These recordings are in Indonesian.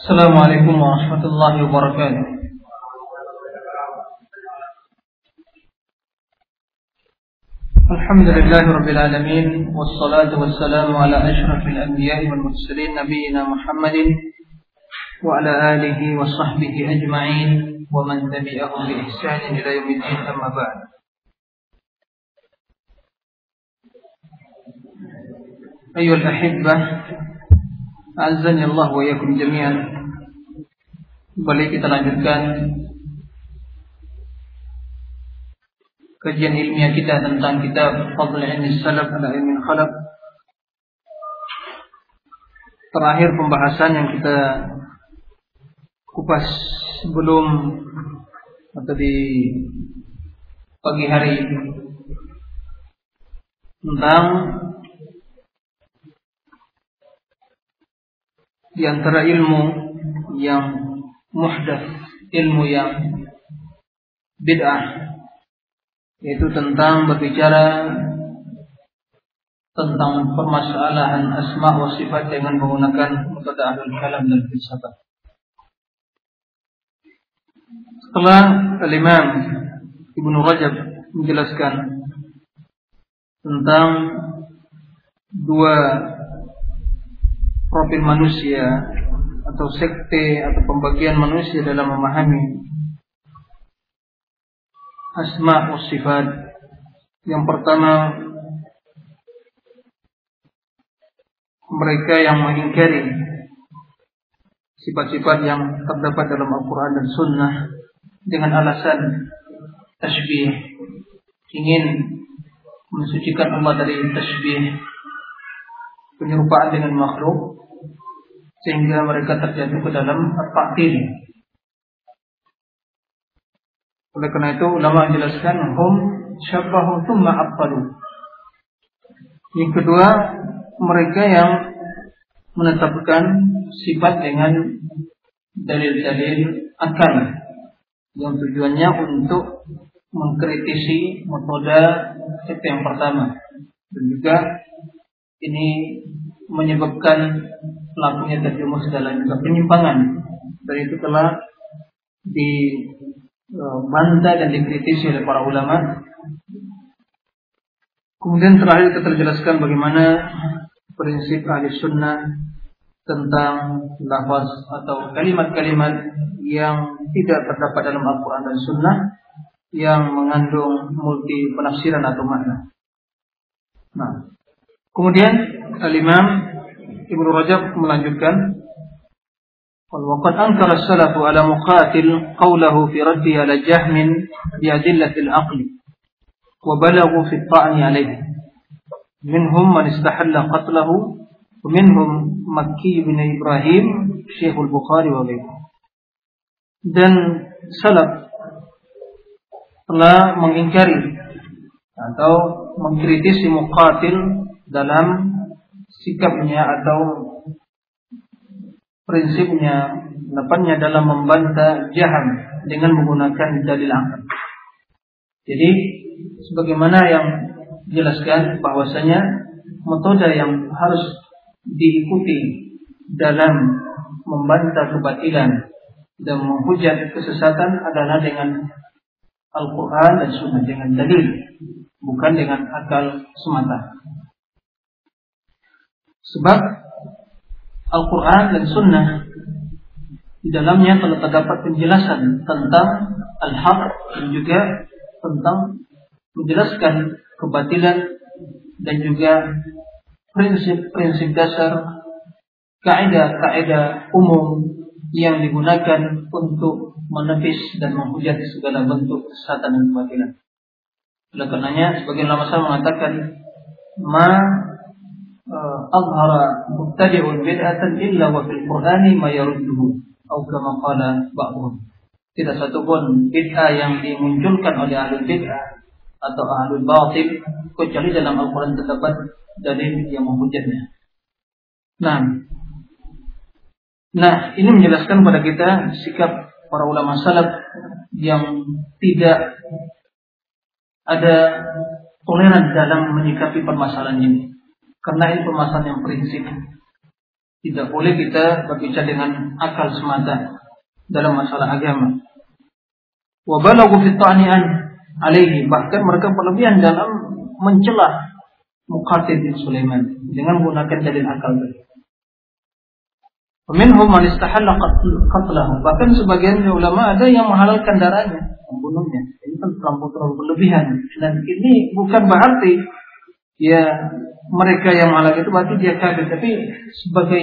السلام عليكم ورحمة الله وبركاته. الحمد لله رب العالمين والصلاة والسلام على أشرف الأنبياء والمرسلين نبينا محمد وعلى آله وصحبه أجمعين ومن تبعهم بإحسان إلى يوم الدين أما بعد. أيها الأحبة Azan ya Allah wa yakum jami'an. Kembali kita lanjutkan kajian ilmiah kita tentang kitab Fadl Ilmi Salaf ala Ilmi Khalaf. Terakhir pembahasan yang kita kupas sebelum atau di pagi hari tentang di antara ilmu yang muhdath, ilmu yang bid'ah yaitu tentang berbicara tentang permasalahan asma wa sifat dengan menggunakan metode ahlul kalam dan filsafat. Setelah Al-Imam Ibnu Rajab menjelaskan tentang dua profil manusia atau sekte atau pembagian manusia dalam memahami asma sifat. Yang pertama mereka yang mengingkari sifat-sifat yang terdapat dalam Al-Quran dan Sunnah dengan alasan tasbih ingin mensucikan Allah dari tasbih penyerupaan dengan makhluk sehingga mereka terjatuh ke dalam takdir. Oleh karena itu ulama menjelaskan hum syabbahu thumma abtalu. Yang kedua, mereka yang menetapkan sifat dengan dalil-dalil akal yang tujuannya untuk mengkritisi metode itu yang pertama dan juga ini menyebabkan pelakunya terjerumus dalam penyimpangan dan itu telah dibantah dan dikritisi oleh para ulama. Kemudian terakhir kita jelaskan bagaimana prinsip ahli sunnah tentang lafaz atau kalimat-kalimat yang tidak terdapat dalam Al-Quran dan Sunnah yang mengandung multi penafsiran atau makna. Nah, kemudian Al-Imam Ibnu Rajab melanjutkan وقد أنكر السلف على مقاتل قوله في رده على جهم بأدلة العقل وبلغوا في الطعن عليه منهم من استحل قتله ومنهم مكي بن إبراهيم شيخ البخاري وغيره dan salaf telah mengingkari atau mengkritisi muqatil dalam sikapnya atau prinsipnya depannya dalam membantah jaham dengan menggunakan dalil akal. Jadi sebagaimana yang dijelaskan bahwasanya metode yang harus diikuti dalam membantah kebatilan dan menghujat kesesatan adalah dengan Al-Quran dan Sunnah dengan dalil, bukan dengan akal semata. Sebab Al-Quran dan Sunnah di dalamnya telah terdapat penjelasan tentang al-haq dan juga tentang menjelaskan kebatilan dan juga prinsip-prinsip dasar kaidah-kaidah umum yang digunakan untuk menepis dan menghujat segala bentuk kesesatan dan kebatilan. Oleh karenanya, sebagian ulama mengatakan, ma أظهر مبتدع بدعة إلا وفي القرآن ما يرده أو كما قال بعضهم tidak satupun bid'ah yang dimunculkan oleh ahli bid'ah atau ahli batil kecuali dalam Al-Quran terdapat dalil yang menghujatnya. Nah, nah ini menjelaskan kepada kita sikap para ulama salaf yang tidak ada toleran dalam menyikapi permasalahan ini. Karena ini permasalahan yang prinsip. Tidak boleh kita berbicara dengan akal semata dalam masalah agama. Wa balaghu fi alaihi bahkan mereka berlebihan dalam mencela Muqatil bin Sulaiman dengan menggunakan dalil akal tadi. Minhum man istahalla qatlahu. Bahkan sebagian ulama ada yang menghalalkan darahnya, membunuhnya. Ini kan terlalu berlebihan. Dan ini bukan berarti ya mereka yang malah itu berarti dia kafir, tapi sebagai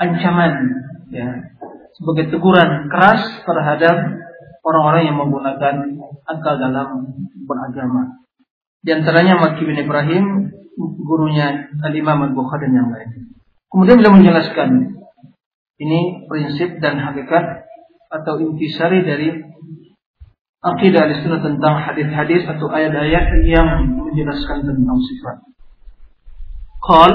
ancaman, ya, sebagai teguran keras terhadap orang-orang yang menggunakan akal dalam beragama. Di antaranya Maki bin Ibrahim, gurunya Al-Imam Al-Bukhari dan yang lain. Kemudian beliau menjelaskan ini prinsip dan hakikat atau intisari dari akidah al tentang hadis-hadis atau ayat-ayat yang menjelaskan tentang sifat. Qal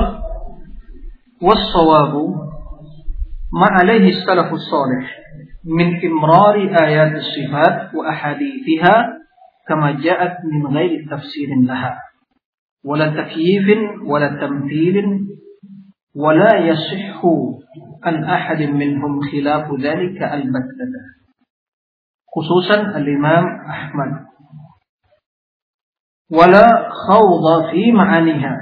ma alaihi salafus salih min imrari ayat sifat wa ahadithiha كما جاءت من غير تفسير لها ولا تكييف ولا تمثيل ولا يصح عن أحد منهم خلاف ذلك البتة خصوصا الإمام أحمد. ولا خوض في معانيها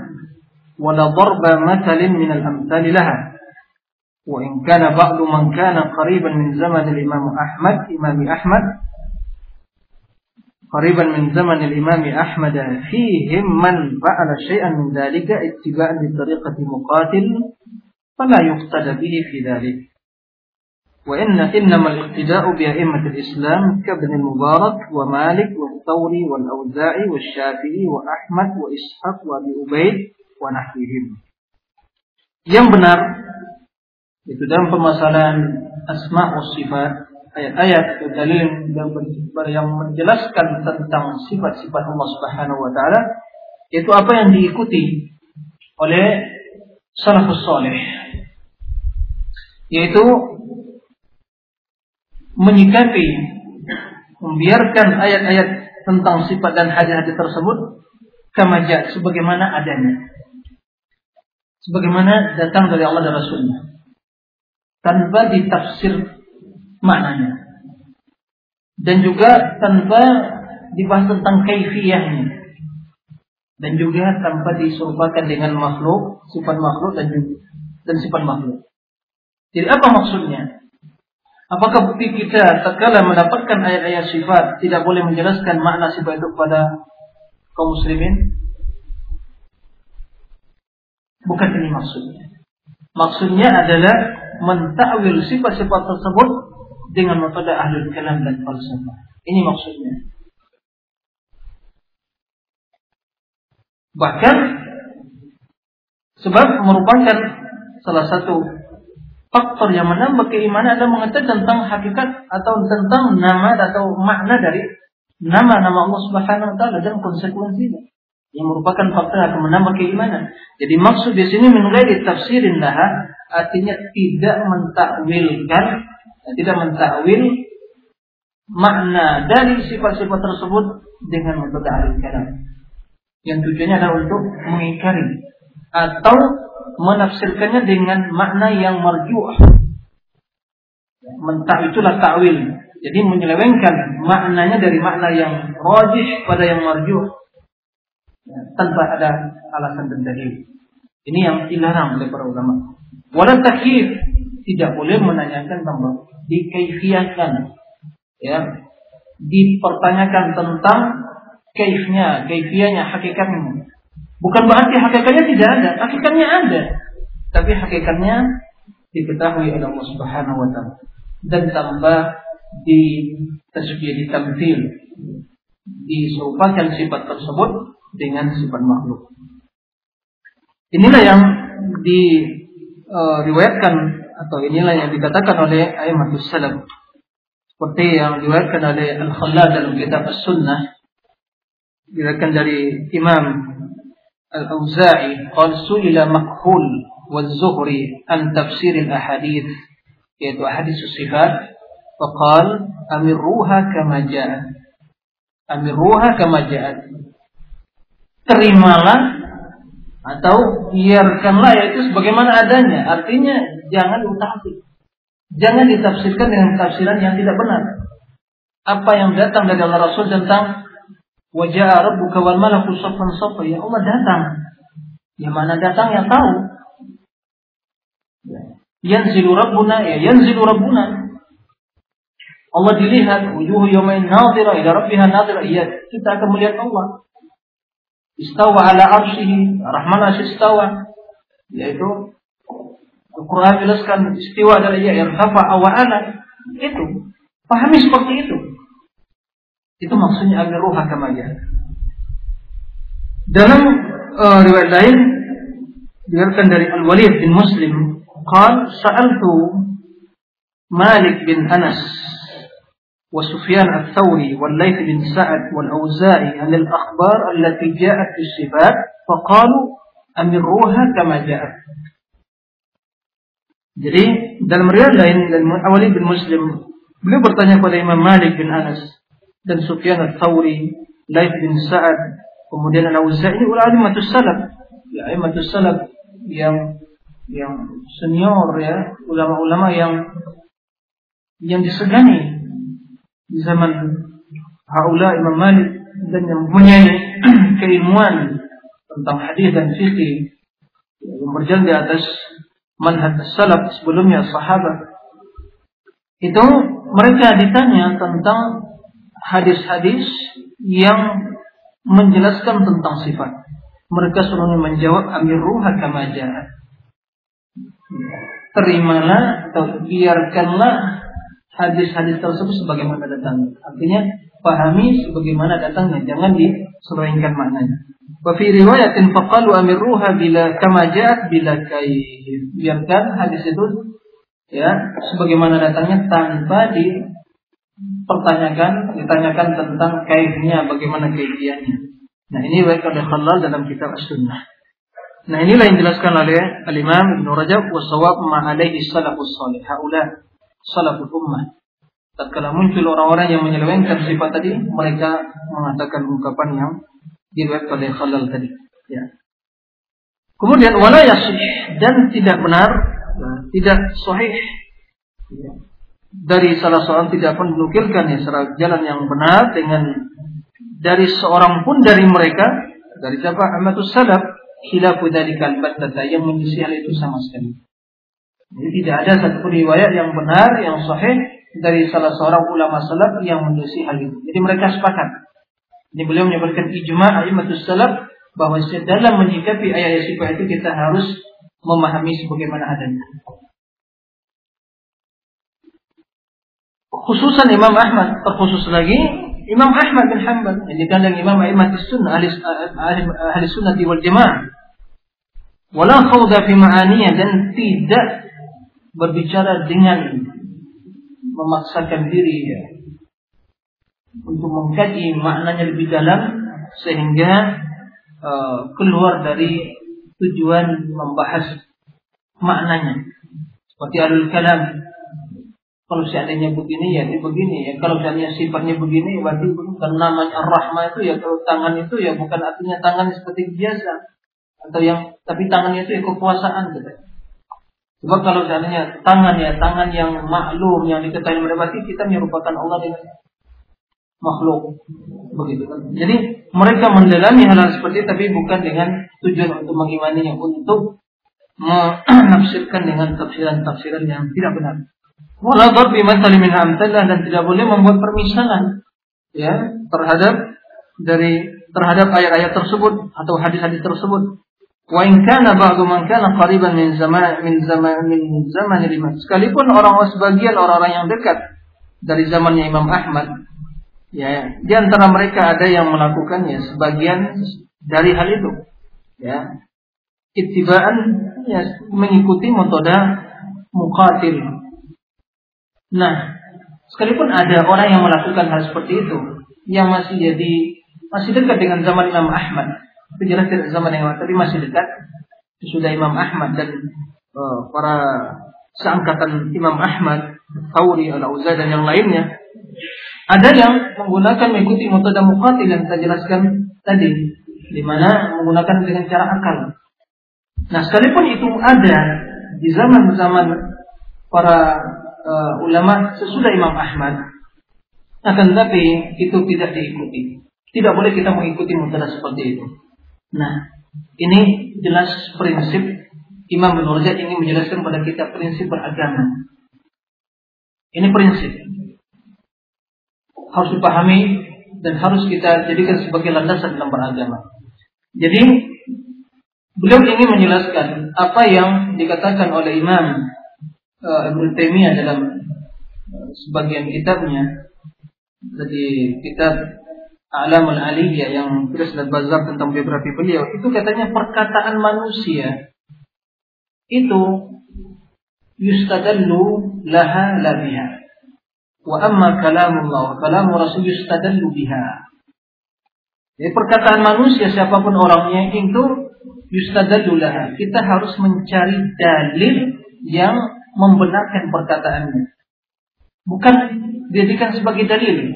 ولا ضرب مثل من الأمثال لها. وإن كان بعض من كان قريبا من زمن الإمام أحمد إمام أحمد قريبا من زمن الإمام أحمد فيهم من فعل شيئا من ذلك اتباعا لطريقة مقاتل فلا يقتدى به في ذلك. وإن إنما الاقتداء بأئمة الإسلام كابن المبارك ومالك والثوري والأوزاعي والشافعي وأحمد وإسحاق وأبي أبيد ونحوهم yang benar itu dalam permasalahan asma wa sifat ayat-ayat atau dalil yang, yang menjelaskan tentang sifat-sifat Allah Subhanahu wa taala itu apa yang diikuti oleh salafus saleh yaitu menyikapi membiarkan ayat-ayat tentang sifat dan hadis-hadis tersebut kamaja sebagaimana adanya sebagaimana datang dari Allah dan Rasulnya tanpa ditafsir maknanya. Dan juga tanpa dibahas tentang kaifiyahnya. Dan juga tanpa diserupakan dengan makhluk, sifat makhluk dan juga, dan sifat makhluk. Jadi apa maksudnya? Apakah bukti kita tatkala mendapatkan ayat-ayat sifat tidak boleh menjelaskan makna sifat itu kepada kaum muslimin? Bukan ini maksudnya. Maksudnya adalah mentakwil sifat-sifat tersebut dengan metode ahlul kalam dan falsafah. Ini maksudnya. Bahkan sebab merupakan salah satu faktor yang menambah keimanan adalah mengetahui tentang hakikat atau tentang nama atau makna dari nama-nama Allah Subhanahu wa taala dan konsekuensinya yang merupakan faktor yang akan menambah keimanan. Jadi maksud di sini mengenai tafsirin lah artinya tidak mentakwilkan tidak mentakwil makna dari sifat-sifat tersebut dengan metode kalam. Yang tujuannya adalah untuk mengingkari atau menafsirkannya dengan makna yang marjuh. Mentah itulah takwil. Jadi menyelewengkan maknanya dari makna yang rajih pada yang marjuh tanpa ada alasan dan dalil. Ini yang dilarang oleh para ulama. Walau takyif tidak boleh menanyakan tentang dikaifiakan ya dipertanyakan tentang kaifnya kaifianya hakikatnya bukan berarti hakikatnya tidak ada hakikatnya ada. Tapi hakikatnya diketahui oleh Allah Subhanahu wa taala. Dan tambah di tasbih ditamthil diserupakan sifat tersebut dengan sifat makhluk. Inilah yang diriwayatkan eh, uh, atau inilah yang dikatakan oleh Aimatus Salam seperti yang diriwayatkan oleh Al-Khallal dalam kitab As-Sunnah diriwayatkan dari Imam Al-Auza'i qala su'ila Makhul wa Zuhri an tafsir al-ahadith yaitu hadis sifat faqal amirruha kama ja'at amirruha kama ja'at terimalah atau biarkanlah ya itu sebagaimana adanya. Artinya jangan utafsir. Jangan ditafsirkan dengan tafsiran yang tidak benar. Apa yang datang dari Allah Rasul tentang wajah rabbuka wal malaku saffan saffa. Ya Allah datang. Yang mana datang yang tahu. Yanzilu rabbuna ya yanzilu rabbuna. Allah dilihat wujuh yawmain nadhira ila rabbiha nadhira. Iya kita akan melihat Allah. Istawa ala arsyihi rahman istawa. Yaitu Al-Quran jelaskan istiwa dari ya irhafa awana itu pahami seperti itu itu maksudnya agar ruha kamaja dalam uh, riwayat lain diriwayatkan dari Al-Walid bin Muslim qal sa'altu Malik bin Anas وسفيان الثوري والليث بن سعد والأوزاعي عن الأخبار التي جاءت في الصفات فقالوا أمروها كما جاءت Jadi dalam riwayat lain dan Awali bin Muslim beliau bertanya kepada Imam Malik bin Anas dan Sufyan al-Thawri, Laith bin Sa'ad, kemudian Al-Auza'i ulama salaf, ya ulama salaf yang yang senior ya, ulama-ulama yang yang disegani di zaman haula Imam Malik dan yang mempunyai keilmuan tentang hadis dan fikih yang berjalan di atas manhaj salaf sebelumnya sahabat. Itu mereka ditanya tentang hadis-hadis yang menjelaskan tentang sifat. Mereka semuanya menjawab amiruha kama Terimalah atau biarkanlah hadis-hadis tersebut sebagaimana datangnya. Artinya pahami sebagaimana datangnya, jangan diselewengkan maknanya. Wa fi riwayatin faqalu amirruha bila kama bila kayf. Biarkan hadis itu ya sebagaimana datangnya tanpa dipertanyakan, ditanyakan tentang kaifnya, bagaimana kaifiannya. Nah, ini baik oleh Khalal dalam kitab As-Sunnah. Nah, inilah yang dijelaskan oleh Al-Imam Ibn Rajab wa sawab ma alaihi salafus salih. Haula salaful ummah. Tatkala muncul orang-orang yang menyelewengkan sifat tadi, mereka mengatakan ungkapan yang diriwayatkan oleh Khalal tadi. Ya. Kemudian wala yasih dan tidak benar, tidak sahih ya. Dari salah seorang tidak pun menukilkan ya secara jalan yang benar dengan dari seorang pun dari mereka dari siapa Ahmadus Salaf khilafu dari kalimat yang menyisi hal itu sama sekali. Jadi tidak ada satu riwayat yang benar, yang sahih dari salah seorang ulama salaf yang menulis hal itu. Jadi mereka sepakat. Ini beliau menyebutkan ijma' ayyatus salaf bahwa dalam menyikapi ayat sifat itu kita harus memahami sebagaimana adanya. Khususan Imam Ahmad, terkhusus lagi Imam Ahmad bin Hanbal. Yang dikandang Imam Ahmad Sunnah ahli, ahli, sunnah wal jamaah. Wala khawda fi ma'aniyah dan tidak berbicara dengan memaksakan diri ya, untuk mengkaji maknanya lebih dalam sehingga uh, keluar dari tujuan membahas maknanya. Seperti alul kalam kalau seandainya begini ya ini begini ya kalau seandainya sifatnya begini berarti bukan namanya ar-rahmah itu ya kalau tangan itu ya bukan artinya tangan seperti biasa atau yang tapi tangannya itu ya kekuasaan gitu. Sebab kalau seandainya tangan ya tangan yang maklum yang diketahui berarti kita merupakan Allah dengan makhluk begitu kan. Jadi mereka mendalami hal, hal seperti itu tapi bukan dengan tujuan untuk mengimaninya untuk menafsirkan dengan tafsiran-tafsiran yang tidak benar. Wala darbi mathali min dan tidak boleh membuat permisalan ya terhadap dari terhadap ayat-ayat tersebut atau hadis-hadis tersebut Wa in kana ba'du man kana qariban min zaman min zaman min zaman Imam. Sekalipun orang sebagian orang-orang yang dekat dari zamannya Imam Ahmad, ya, di antara mereka ada yang melakukannya sebagian dari hal itu. Ya. Ittiba'an ya, mengikuti metode muqatil. Nah, sekalipun ada orang yang melakukan hal seperti itu yang masih jadi masih dekat dengan zaman Imam Ahmad, itu jelas tidak zaman yang tapi masih dekat. Sudah Imam Ahmad dan uh, para seangkatan Imam Ahmad, Thauri, Al-Auza dan yang lainnya. Ada yang menggunakan mengikuti metode muqatil yang kita jelaskan tadi, di mana menggunakan dengan cara akal. Nah, sekalipun itu ada di zaman-zaman para uh, ulama sesudah Imam Ahmad, akan tetapi itu tidak diikuti. Tidak boleh kita mengikuti mutara seperti itu. Nah, ini jelas prinsip Imam bin Rajab ini menjelaskan pada kita prinsip beragama. Ini prinsip. Harus dipahami dan harus kita jadikan sebagai landasan dalam beragama. Jadi beliau ingin menjelaskan apa yang dikatakan oleh Imam uh, Ibnu dalam uh, sebagian kitabnya. Dari kitab Alamul Aliyah yang tulis dan bazar tentang biografi beliau itu katanya perkataan manusia itu yustadallu laha la biha. Wa amma kalamullah wa kalamu rasul yustadallu biha. Jadi perkataan manusia siapa pun orangnya itu yustadallu laha. Kita harus mencari dalil yang membenarkan perkataannya bukan dijadikan sebagai dalil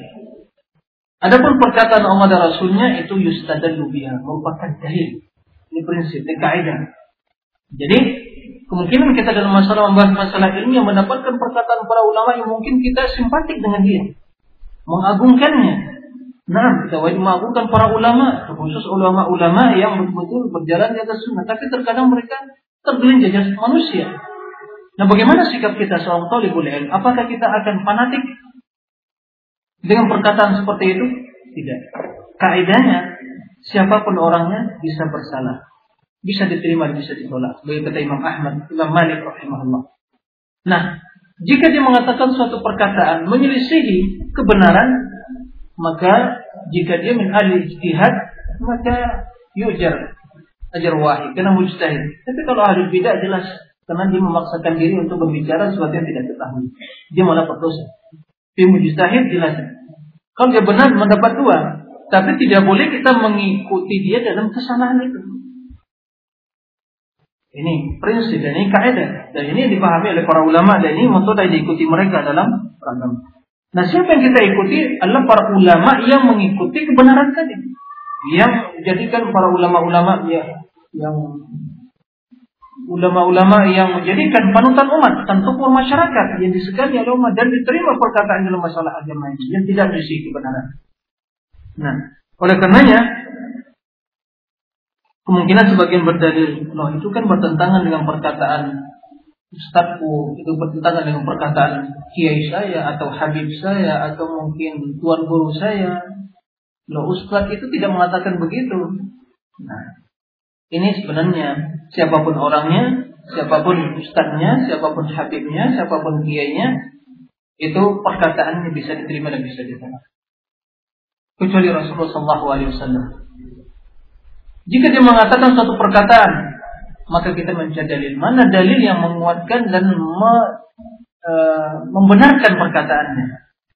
Adapun perkataan Allah dan Rasulnya itu yustadallu biha, merupakan dalil. Ini prinsip, ini kaidah. Jadi, kemungkinan kita dalam masalah membahas masalah ini yang mendapatkan perkataan para ulama yang mungkin kita simpatik dengan dia. Mengagungkannya. Nah, kita wajib mengagungkan para ulama, khusus ulama-ulama yang betul-betul berjalan di atas sunnah. Tapi terkadang mereka tergelincir manusia. Nah, bagaimana sikap kita seorang talibul ilm? Apakah kita akan fanatik dengan perkataan seperti itu? Tidak. Kaidahnya siapa pun orangnya bisa bersalah. Bisa diterima, bisa ditolak. Sebagai kata Imam Ahmad, Imam Malik rahimahullah. Nah, jika dia mengatakan suatu perkataan menyelisihi kebenaran, maka jika dia min ijtihad, maka yujar ajar wahid karena mujtahid. Tapi kalau ahli bidah jelas karena dia memaksakan diri untuk berbicara sesuatu yang tidak ketahui. Dia malah berdosa. Dia mujtahid jelas kalau dia benar mendapat dua, tapi tidak boleh kita mengikuti dia dalam kesalahan itu. Ini prinsip dan ini kaidah dan ini dipahami oleh para ulama dan ini metode yang diikuti mereka dalam agama. Nah, siapa yang kita ikuti adalah para ulama yang mengikuti kebenaran tadi. Yang menjadikan para ulama-ulama ya, yang ulama-ulama yang menjadikan panutan umat tokoh masyarakat yang disegani oleh umat dan diterima perkataan dalam masalah agama ini yang tidak berisi kebenaran. Nah, oleh karenanya kemungkinan sebagian berdalil, loh itu kan bertentangan dengan perkataan ustadku, itu bertentangan dengan perkataan kiai saya atau habib saya atau mungkin tuan guru saya. Loh ustadz itu tidak mengatakan begitu. Nah, ini sebenarnya siapa pun orangnya, siapa pun ustadznya, siapa pun habibnya, siapa pun kiainya, itu perkataannya bisa diterima dan bisa ditolak. Kecuali Rasulullah SAW. Jika dia mengatakan suatu perkataan, maka kita mencari dalil. Mana dalil yang menguatkan dan me, e, membenarkan perkataannya?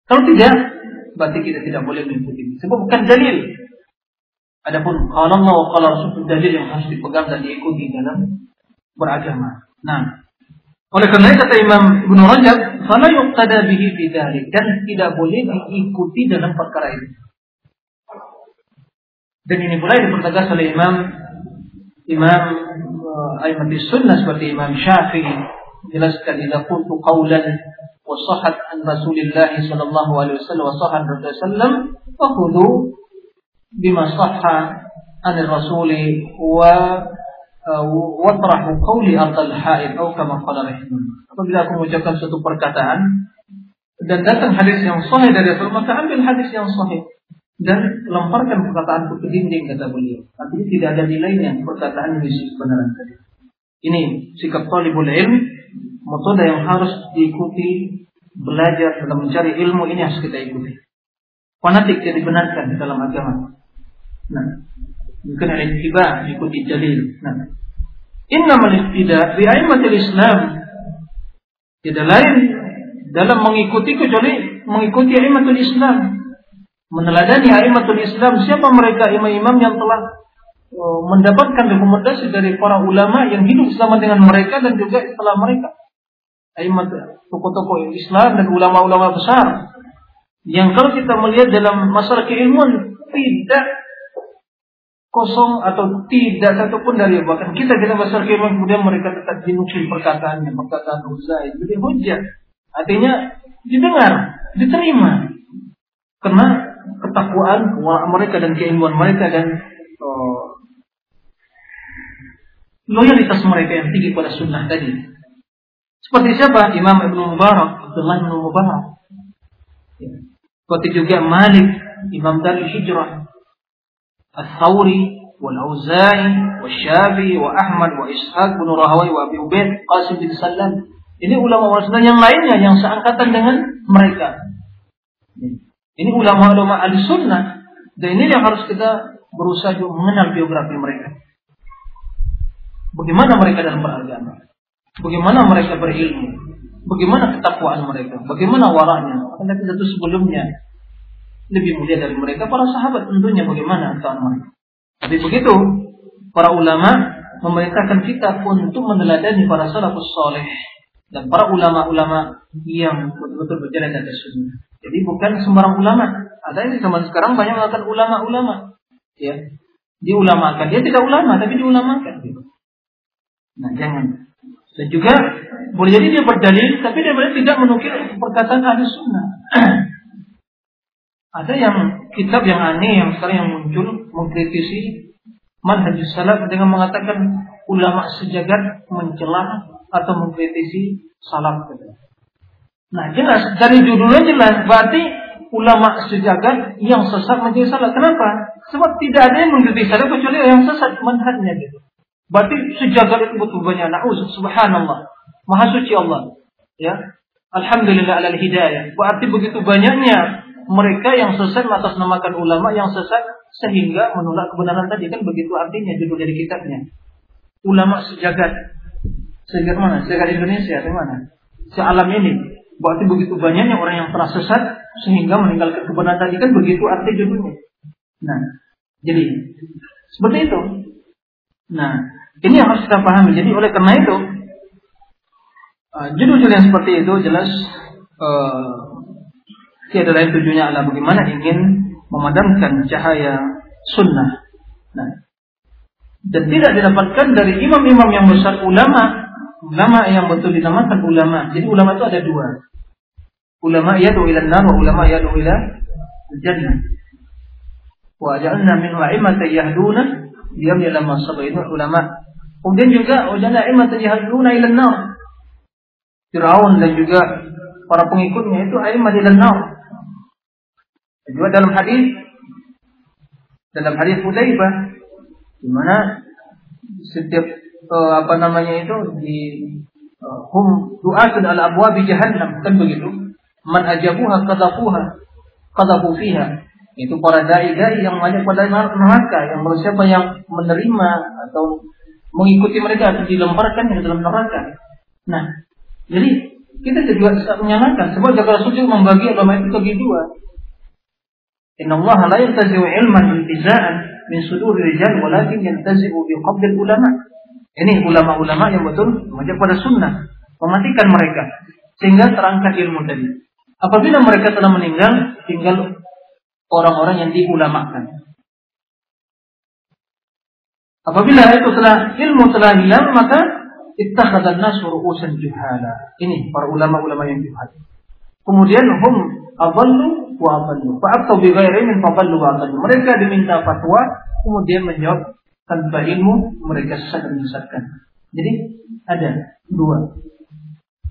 Kalau tidak, berarti kita tidak boleh mengikuti. Sebab bukan dalil. Adapun kalau Allah wa qala Rasul dalil yang harus dipegang dan diikuti dalam beragama. Nah, oleh karena kata Imam Ibnu Rajab, "Fala yuqtada bihi fi dan tidak boleh diikuti dalam perkara itu. Dan ini mulai dipertegas oleh Imam Imam uh, Aiman Sunnah seperti Imam Syafi'i jelaskan idza qultu qawlan wa sahhat an Rasulillah sallallahu alaihi wasallam wa sahhat Rasulullah sallam fa bima sahha anir rasuli wa watrahu qawli ardal haid atau kama qala Apabila aku mengucapkan suatu perkataan dan datang hadis yang sahih dari Rasul maka ambil hadis yang sahih dan lemparkan perkataanku ke dinding kata beliau. Artinya tidak ada nilainya perkataan yang kebenaran tadi. Ini sikap talibul ilm, metode yang harus diikuti belajar dalam mencari ilmu ini harus kita ikuti. Fanatik tidak dibenarkan di dalam agama. Nah, bukan ada tiba ikuti dalil. Nah, innamal ihtida bi aimatil Islam. Tidak lain dalam mengikuti kecuali mengikuti aimatul Islam. Meneladani aimatul Islam siapa mereka imam-imam yang telah uh, mendapatkan rekomendasi dari para ulama yang hidup selama dengan mereka dan juga setelah mereka. Aimat tokoh-tokoh Islam dan ulama-ulama besar yang kalau kita melihat dalam masalah keilmuan tidak kosong atau tidak satupun dari bahkan kita kita besar firman kemudian mereka tetap dinukil perkataannya perkataan Uzair jadi hujah. Artinya didengar diterima. Karena ketakwaan mereka dan keilmuan mereka dan oh, loyalitas mereka yang tinggi pada sunnah tadi. Seperti siapa? Imam Ibnu Mubarak Abdullah Ibnu Mubarak. Ya. seperti juga Malik Imam dari Hijrah الثوري والأوزاعي والشافعي وأحمد وإسحاق بن راهوي وأبي عبيد قاسم bin Salam ini ulama-ulama yang lainnya yang seangkatan dengan mereka ini ulama-ulama ahli sunnah dan ini yang harus kita berusaha juga mengenal biografi mereka bagaimana mereka dalam beragama bagaimana mereka berilmu bagaimana ketakwaan mereka bagaimana waranya karena itu sebelumnya lebih mulia dari mereka para sahabat tentunya bagaimana antara mereka. Tapi begitu para ulama memerintahkan kita untuk meneladani para salafus soleh dan para ulama-ulama yang betul-betul berjalan atas sunnah. Jadi bukan sembarang ulama. Ada yang zaman sekarang banyak mengatakan ulama-ulama. Ya, diulamakan. Dia tidak ulama tapi diulamakan. Gitu. Nah jangan. Dan juga boleh jadi dia berdalil tapi dia tidak menukil perkataan ahli sunnah. Ada yang kitab yang aneh yang sekarang yang muncul mengkritisi manhaj salaf dengan mengatakan ulama sejagat mencela atau mengkritisi salaf. Nah jelas dari judulnya jelas berarti ulama sejagat yang sesat menjadi salah. Kenapa? Sebab tidak ada yang mengkritisi salaf kecuali yang sesat manhajnya gitu. Berarti sejagat itu betul banyak. Na'udzu subhanallah. Maha suci Allah. Ya. Alhamdulillah alal hidayah. Berarti begitu banyaknya mereka yang sesat atas namakan ulama yang sesat sehingga menolak kebenaran tadi kan begitu artinya judul dari kitabnya. Ulama sejagat. Sejagat mana? Sejagat Indonesia atau mana? Sealam ini. Berarti begitu banyaknya orang yang telah sesat sehingga meninggalkan kebenaran tadi kan begitu arti judulnya. Nah, jadi seperti itu. Nah, ini yang harus kita pahami. Jadi oleh karena itu uh, judul-judul yang seperti itu jelas uh, Tiada lain tujuannya adalah bagaimana ingin memadamkan cahaya sunnah. Nah, dan tidak didapatkan dari imam-imam yang besar ulama, ulama yang betul dinamakan ulama. Jadi ulama itu ada dua. Ulama yadu ila nar wa ulama yadu ila jannah. Wa ja'alna min wa'imata yahduna diam ila sabainu ulama. Kemudian juga wajana imata yahduna ila nar. Firaun dan juga para pengikutnya itu ila nar. Juga dalam hadis dalam hadis Hudzaifah di mana setiap uh, apa namanya itu di uh, hum du'atun al abwab jahannam kan begitu man ajabuha qadafuha qadafu fiha itu para dai-dai yang banyak pada neraka yang siapa yang menerima atau mengikuti mereka dilemparkan ke dalam neraka. Nah, jadi kita juga bisa menyalahkan sebab jaga Rasul membagi agama itu bagi dua. Inna Allah la yantazi'u ilman intiza'an min sudur rijal walakin yantazi'u bi qabdil ulama. Ini ulama-ulama yang betul mengajak pada sunnah, mematikan mereka sehingga terangkat ilmu tadi. Apabila mereka telah meninggal, tinggal orang-orang yang diulamakan. Apabila itu telah ilmu telah hilang, maka ittakhadhan nas ru'usan juhala. Ini para ulama-ulama yang juhal. Kemudian hum adallu wa adallu. Fa'atau bi ghairi min fadallu wa adallu. Mereka diminta fatwa, kemudian menjawab tanpa ilmu, mereka sesat dan menyesatkan. Jadi ada dua.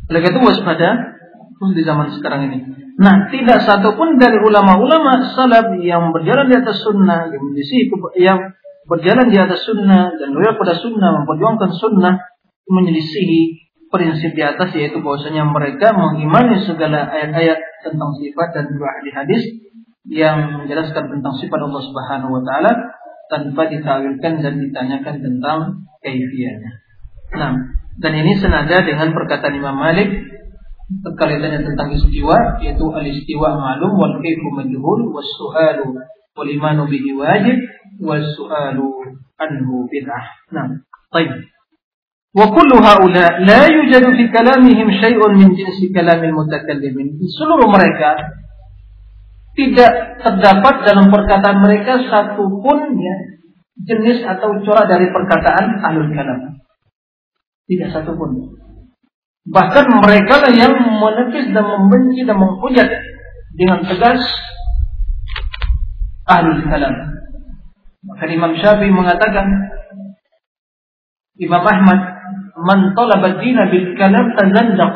Oleh itu waspada di zaman sekarang ini. Nah, tidak satu pun dari ulama-ulama salaf yang berjalan di atas sunnah, yang yang berjalan di atas sunnah dan loyal pada sunnah, memperjuangkan sunnah, menyelisihi prinsip di atas yaitu bahwasanya mereka mengimani segala ayat-ayat tentang sifat dan juga hadis-hadis yang menjelaskan tentang sifat Allah Subhanahu wa taala tanpa ditawilkan dan ditanyakan tentang kaifiahnya. Nah, dan ini senada dengan perkataan Imam Malik terkaitannya tentang istiwa yaitu al-istiwa ma'lum wal kaifu majhul was su'alu wal imanu bihi wajib was su'alu anhu bid'ah. Nah, baik. وكل هؤلاء لا يوجد في كلامهم شيء من جنس كلام المتكلمين. Seluruh mereka tidak terdapat dalam perkataan mereka satupun ya jenis atau corak dari perkataan ahlul kalam. Tidak satu pun. Bahkan mereka lah yang menepis dan membenci dan menghujat dengan tegas ahlul kalam. Maka Imam Syafi'i mengatakan Imam Ahmad man talaba dina bil kalam tazandaq.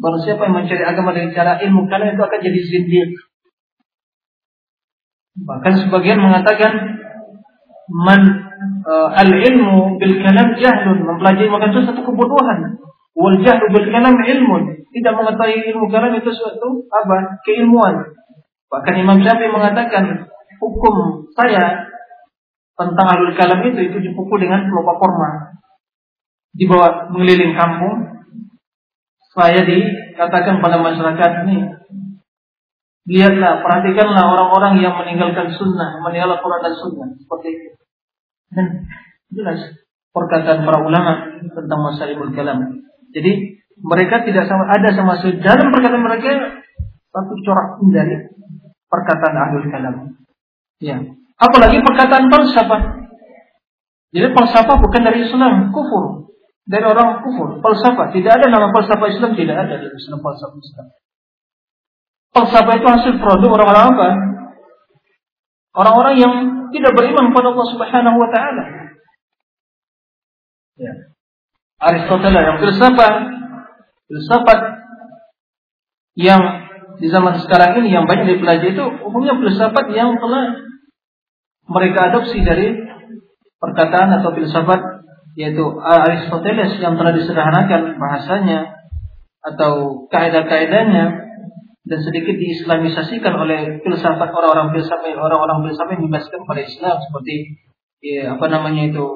Barang siapa yang mencari agama dengan cara ilmu kalam itu akan jadi zindiq. Bahkan sebagian mengatakan man uh, al ilmu bil kalam jahlun mempelajari maka itu satu kebodohan. Wal jahlu bil kalam ilmun. Tidak mengetahui ilmu kalam itu suatu apa? keilmuan. Bahkan Imam Syafi'i mengatakan hukum saya tentang alul kalam itu itu dipukul dengan pelupa korma. Dibawa mengeliling kampung. Saya dikatakan pada masyarakat ini Lihatlah, perhatikanlah orang-orang yang meninggalkan sunnah, meninggalkan Quran dan sunnah seperti itu. Dan jelas perkataan para ulama tentang masa ilmu kalam. Jadi mereka tidak sama ada sama sekali dalam perkataan mereka satu corak pun dari perkataan ahlul kalam. Ya. Apalagi perkataan falsafah. Jadi falsafah bukan dari Islam, kufur. Dari orang kufur, falsafah. Tidak ada nama falsafah Islam, tidak ada di Islam falsafah Islam. Falsafah itu hasil produk orang-orang apa? Orang-orang yang tidak beriman kepada Allah Subhanahu wa taala. Ya. Aristoteles yang filsafat filsafat yang di zaman sekarang ini yang banyak dipelajari itu umumnya filsafat yang telah mereka adopsi dari perkataan atau filsafat yaitu Aristoteles yang telah disederhanakan bahasanya atau kaidah-kaidahnya dan sedikit diislamisasikan oleh filsafat orang-orang filsafat orang-orang filsafat yang dibebaskan pada Islam seperti ya, apa namanya itu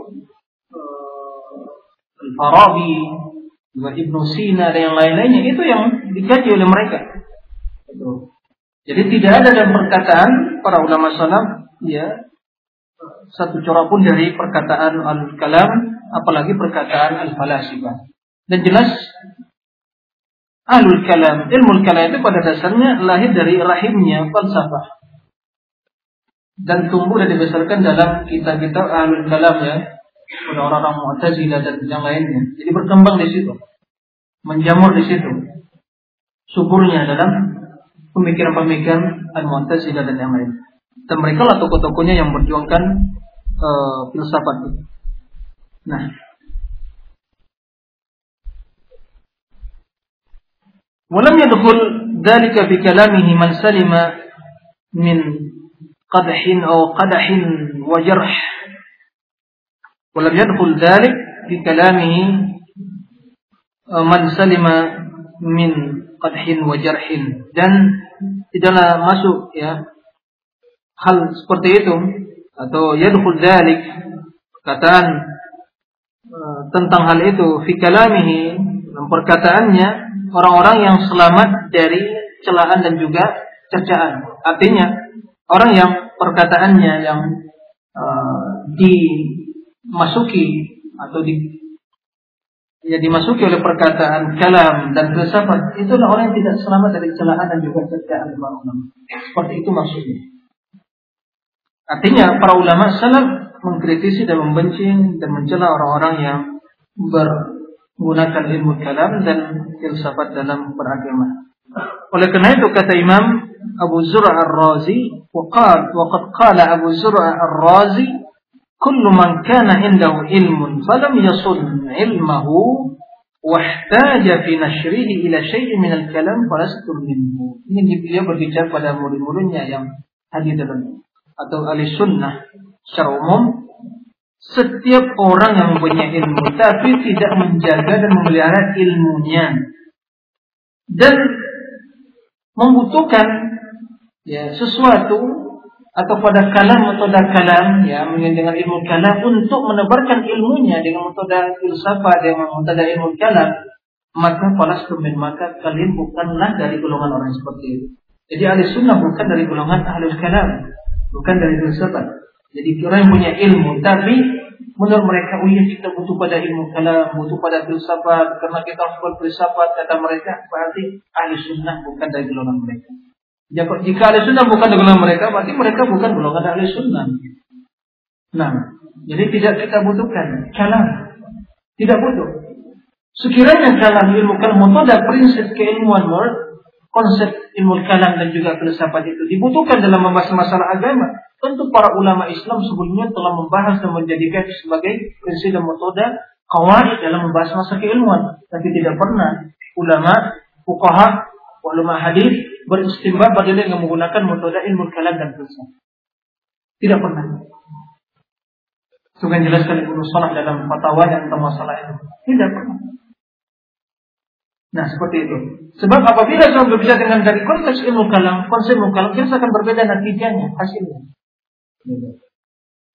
uh, Al-Farabi, Ibnu Sina dan yang lain-lainnya itu yang dikaji oleh mereka. Itu. Jadi tidak ada dalam perkataan para ulama salaf ya satu corak pun dari perkataan al-kalam apalagi perkataan al-falasifah. Dan jelas Ahlul kalam, ilmu kalam itu pada dasarnya lahir dari rahimnya falsafah. Dan tumbuh dan dibesarkan dalam kitab-kitab ahlul kalam ya. Pada orang-orang Mu'tazilah dan yang lainnya. Jadi berkembang di situ. Menjamur di situ. Suburnya dalam pemikiran-pemikiran al-Mu'tazilah dan yang lain. Dan mereka lah tokoh-tokohnya yang berjuangkan uh, filsafat itu. Nah, ولم يدخل ذلك في كلامه من سلم من قدح أو قدح وجرح ولم يدخل ذلك في كلامه من سلم min qadhin wa jarhin dan tidaklah masuk ya hal seperti itu atau yadkhul dzalik perkataan tentang hal itu fi kalamihi perkataannya orang-orang yang selamat dari celaan dan juga cercaan. Artinya orang yang perkataannya yang uh, dimasuki atau di ya dimasuki oleh perkataan kalam dan filsafat itulah orang yang tidak selamat dari celaan dan juga cercaan. Seperti itu maksudnya. Artinya para ulama salaf mengkritisi dan membenci dan mencela orang-orang yang ber menggunakan ilmu kalam dan filsafat dalam beragama. Oleh karena itu kata Imam Abu Zur'a Ar-Razi, waqad waqad qala Abu Zur'a Ar-Razi, kullu man kana indahu ilmun falam yasun ilmahu واحتاج في نشره إلى شيء من الكلام فلست منه. Ini beliau berbicara pada murid-muridnya yang hadir dalam atau ahli sunnah secara umum setiap orang yang mempunyai ilmu tapi tidak menjaga dan memelihara ilmunya dan membutuhkan ya sesuatu atau pada kalam metode kalam ya dengan ilmu kalam untuk menebarkan ilmunya dengan metode filsafat dengan metode ilmu kalam maka falas min maka kalian bukanlah dari golongan orang seperti itu. Jadi ahli sunnah bukan dari golongan ahli kalam bukan dari filsafat jadi orang yang punya ilmu tapi menurut mereka oh iya kita butuh pada ilmu kalam, butuh pada filsafat karena kita harus berfilsafat kata mereka berarti ahli sunnah bukan dari golongan mereka. Jika ahli sunnah bukan dari golongan mereka berarti mereka bukan golongan ahli sunnah. Nah, Jadi tidak kita butuhkan kalam. Tidak butuh. Sekiranya kalam ilmu kalam ada prinsip keilmuan konsep ilmu kalam dan juga filsafat itu dibutuhkan dalam membahas masalah agama, tentu para ulama Islam sebelumnya telah membahas dan menjadikan sebagai prinsip dan metode kawaid dalam membahas masalah keilmuan. Tapi tidak pernah ulama, fuqaha, ulama hadis beristimbat pada yang menggunakan metode ilmu kalam dan filsafat. Tidak pernah. Kan jelaskan Ibnu Salah dalam fatwa yang tentang masalah itu. Tidak pernah. Nah seperti itu. Sebab apabila seorang berbicara dengan dari konteks ilmu kalam, konsep ilmu kalam, dia akan berbeda natijanya, hasilnya.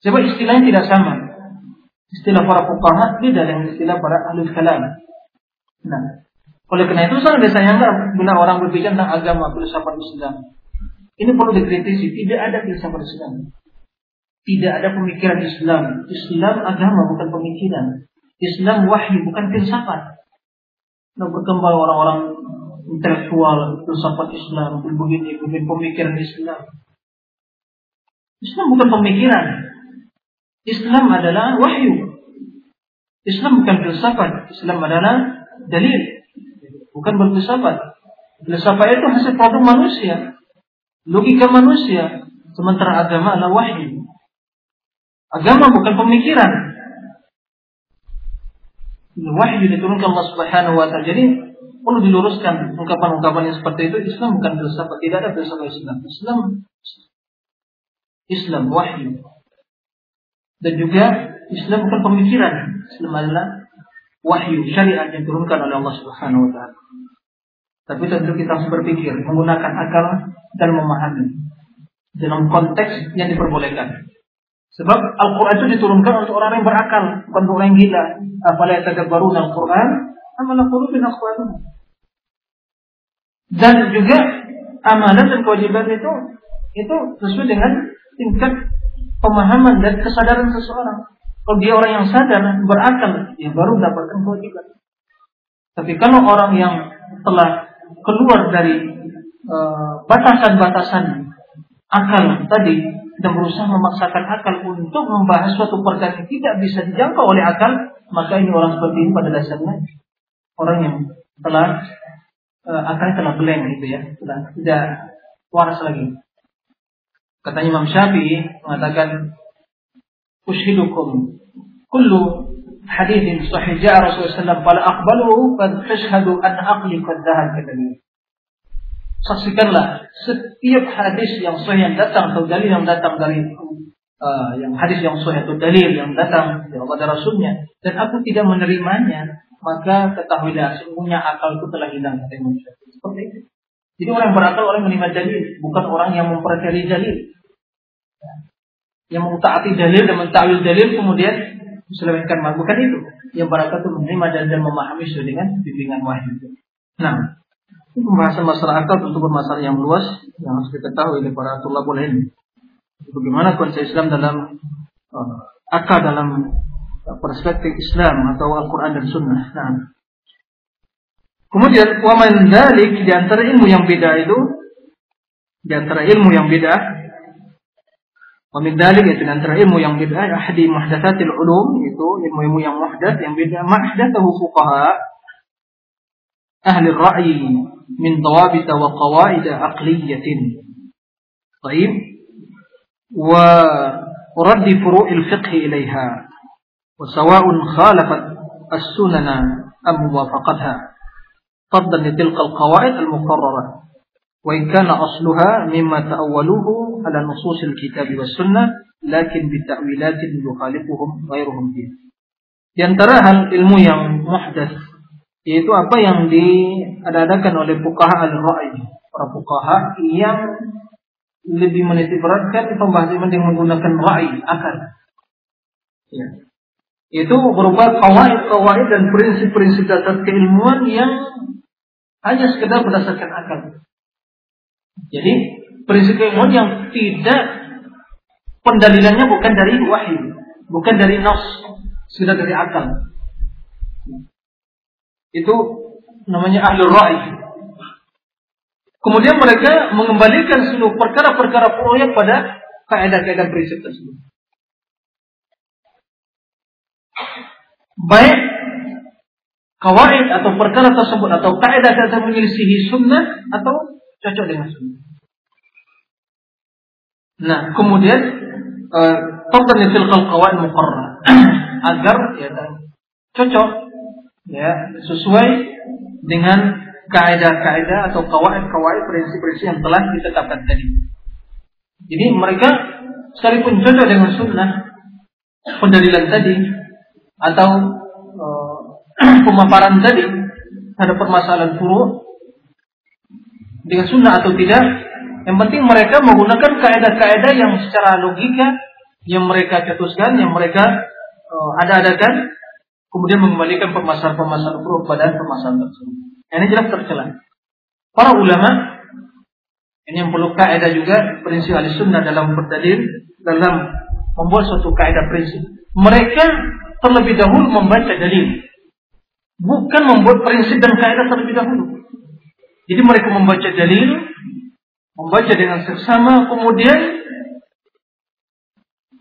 Sebab istilahnya tidak sama. Istilah para fuqaha beda dengan istilah para ahli kalam. Nah, oleh karena itu sangat disayangkan bila orang berbicara tentang agama filsafat Islam. Ini perlu dikritisi, tidak ada filsafat Islam. Tidak ada pemikiran Islam. Islam agama bukan pemikiran. Islam wahyu bukan filsafat. Berkembang orang-orang intelektual, filsafat Islam, begini, begini pemikiran Islam. Islam bukan pemikiran. Islam adalah wahyu. Islam bukan filsafat. Islam adalah dalil. Bukan berfilsafat. Filsafat itu hasil produk manusia. Logika manusia. Sementara agama adalah wahyu. Agama bukan pemikiran wahyu diturunkan Allah Subhanahu wa taala. Jadi perlu diluruskan ungkapan-ungkapan yang seperti itu Islam bukan filsafat, tidak ada filsafat Islam. Islam Islam wahyu. Dan juga Islam bukan pemikiran. Islam adalah wahyu syariat yang diturunkan oleh Allah Subhanahu wa taala. Tapi tentu kita harus berpikir, menggunakan akal dan memahami dalam konteks yang diperbolehkan. Sebab Al-Quran itu diturunkan untuk orang yang berakal, bukan untuk orang yang gila. Apalagi baru Al-Quran, amalan qulubin aqwaluhum. Dan juga amalan dan kewajiban itu itu sesuai dengan tingkat pemahaman dan kesadaran seseorang. Kalau dia orang yang sadar, berakal, ya baru mendapatkan kewajiban. Tapi kalau orang yang telah keluar dari eh, batasan-batasan uh, akal tadi, dan berusaha memaksakan akal untuk membahas suatu perkara yang tidak bisa dijangkau oleh akal, maka ini orang seperti ini pada dasarnya orang yang telah uh, akal telah blank gitu ya, sudah tidak waras lagi. Kata Imam Syafi'i mengatakan ushidukum kullu hadithin sahih. Ja'a Rasulullah SAW fala aqbaluhu fa tashhadu an aqli qad dhahab. Kata saksikanlah setiap hadis yang sahih yang datang atau dalil yang datang dari uh, yang hadis yang sahih atau dalil yang datang dari Allah Rasulnya dan aku tidak menerimanya maka ketahuilah sungguhnya akalku telah hilang kata Imam Seperti itu. Jadi orang berakal orang menerima dalil, bukan orang yang mempelajari dalil. Yang mentaati dalil dan mentawil dalil kemudian diselamatkan bukan itu. Yang berakal itu menerima dan, dan memahami sesuai dengan bimbingan wahyu. Nah, Pembahasan masalah akal tentu bermasalah yang luas yang harus kita tahu oleh para tulabul ilmi. Bagaimana konsep Islam dalam uh, akal dalam perspektif Islam atau Al-Quran dan Sunnah. Nah. Kemudian waman dalik di antara ilmu yang beda itu di antara ilmu yang beda Wamin dalik itu di antara ilmu yang beda ahdi muhdatsatil ulum itu ilmu-ilmu yang muhdats yang beda mahdatsahu fuqaha ahli ra'yi من ضوابط وقواعد عقلية. طيب. ورد فروع الفقه إليها وسواء خالفت السنن أم وافقتها. طردا لتلك القواعد المقررة. وإن كان أصلها مما تأولوه على نصوص الكتاب والسنة لكن بتأويلات يخالفهم غيرهم فيه Di antara hal ilmu yang muhdas yaitu apa yang diadakan oleh fuqaha al-ra'i. Para fuqaha yang lebih menitik beratkan pembahasan dengan menggunakan ra'i akal. Ya. itu berupa kawaid-kawaid dan prinsip-prinsip dasar keilmuan yang hanya sekedar berdasarkan akal. Jadi prinsip keilmuan yang tidak pendalilannya bukan dari wahyu bukan dari nas sudah dari akal itu namanya ahli ra'i. Kemudian mereka mengembalikan seluruh perkara-perkara proyek pada kaidah-kaidah prinsip tersebut. baik kawaid atau perkara tersebut atau kaidah tersebut menyelisihi sunnah atau cocok dengan sunnah. Nah, kemudian Tafdhal fil qawaid muqarrar agar ya cocok ya sesuai dengan kaidah-kaidah atau kawaid-kawaid prinsip-prinsip yang telah ditetapkan tadi. Jadi mereka sekalipun cocok dengan sunnah pendalilan tadi atau uh, pemaparan tadi ada permasalahan furu dengan sunnah atau tidak, yang penting mereka menggunakan kaidah-kaidah yang secara logika yang mereka cetuskan, yang mereka uh, ada-adakan, kemudian mengembalikan permasalahan-permasalahan furu pada permasalahan tersebut. Ini jelas tercela. Para ulama ini yang perlu kaidah juga prinsip ahli sunnah dalam berdalil dalam membuat suatu kaidah prinsip. Mereka terlebih dahulu membaca dalil, bukan membuat prinsip dan kaidah terlebih dahulu. Jadi mereka membaca dalil, membaca dengan seksama, kemudian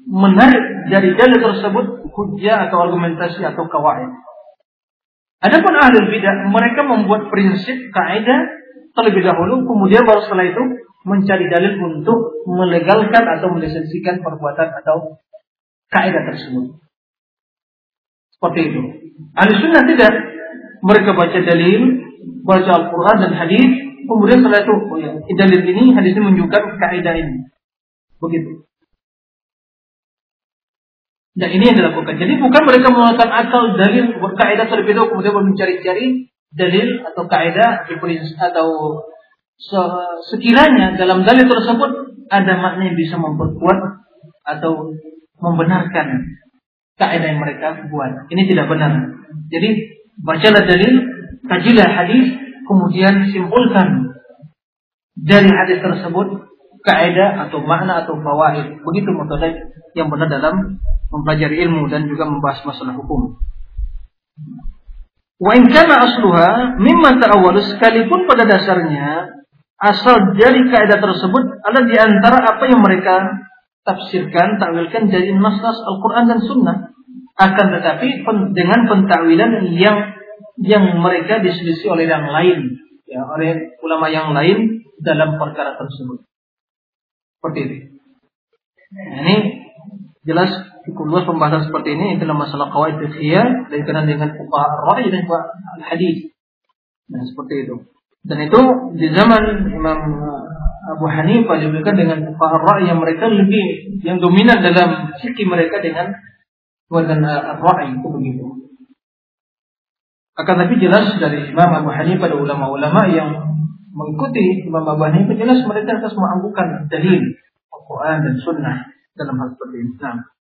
menarik dari dalil tersebut hujah atau argumentasi atau kawaid. Adapun ahli bidah, mereka membuat prinsip kaidah terlebih dahulu, kemudian baru setelah itu mencari dalil untuk melegalkan atau melisensikan perbuatan atau kaidah tersebut. Seperti itu. Ahli sunnah tidak. Mereka baca dalil, baca Al-Quran dan hadis, kemudian setelah itu, oh ya, dalil ini, hadis ini menunjukkan kaidah ini. Begitu. Dan ini yang dilakukan. Jadi bukan mereka menggunakan akal dalil berkaidah terlebih dahulu kemudian mencari-cari dalil atau kaidah atau sekiranya dalam dalil tersebut ada makna yang bisa memperkuat atau membenarkan kaidah yang mereka buat. Ini tidak benar. Jadi bacalah dalil, kajilah hadis, kemudian simpulkan dari hadis tersebut kaidah atau makna atau fawaid. Begitu metode yang benar dalam mempelajari ilmu dan juga membahas masalah hukum. Wa in kana asluha mimma ta'awwalu sekalipun pada dasarnya asal dari kaidah tersebut adalah di antara apa yang mereka tafsirkan, takwilkan dari nas-nas Al-Qur'an dan Sunnah. Akan tetapi dengan pentakwilan yang yang mereka diselisih oleh yang lain, ya, oleh ulama yang lain dalam perkara tersebut. Seperti itu. Nah, ini jelas cukup luas pembahasan seperti ini itu masalah kawaid fiqhiyah kenal dengan fuqaha ar-ra'i dan al-hadis. Nah, seperti itu. Dan itu di zaman Imam Abu Hanifah juga dengan fuqaha ar-ra'i yang mereka lebih yang dominan dalam fikih mereka dengan dan ar-ra'i itu begitu. Akan tapi jelas dari Imam Abu Hanifah dan ulama-ulama yang mengikuti Imam Abu Hanifah jelas mereka harus menganggukkan dalil Al-Quran dan Sunnah dalam hal seperti ini. Nah.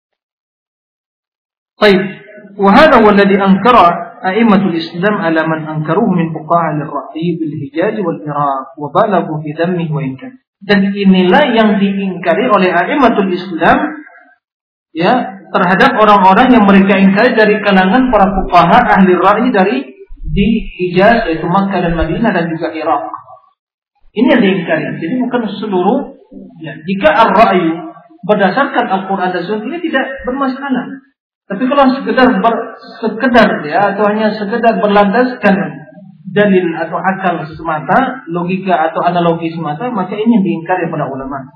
Baik, وهذا هو الذي أنكر أئمة الإسلام على من أنكروه من فقهاء الرأي بالحجاز والعراق وبالغوا في ذمه وإن كان dan inilah yang diingkari oleh a'immatul Islam ya terhadap orang-orang yang mereka ingkari dari kalangan para fuqaha ahli ra'i dari di Hijaz yaitu Makkah dan Madinah dan juga Irak. Ini yang diingkari. Jadi bukan seluruh ya, jika ar-ra'yu berdasarkan Al-Quran dan Sunnah ini tidak bermasalah. Tapi kalau sekedar ber, sekedar ya atau hanya sekedar berlandaskan dalil atau akal semata, logika atau analogi semata, maka ini yang diingkari para ulama.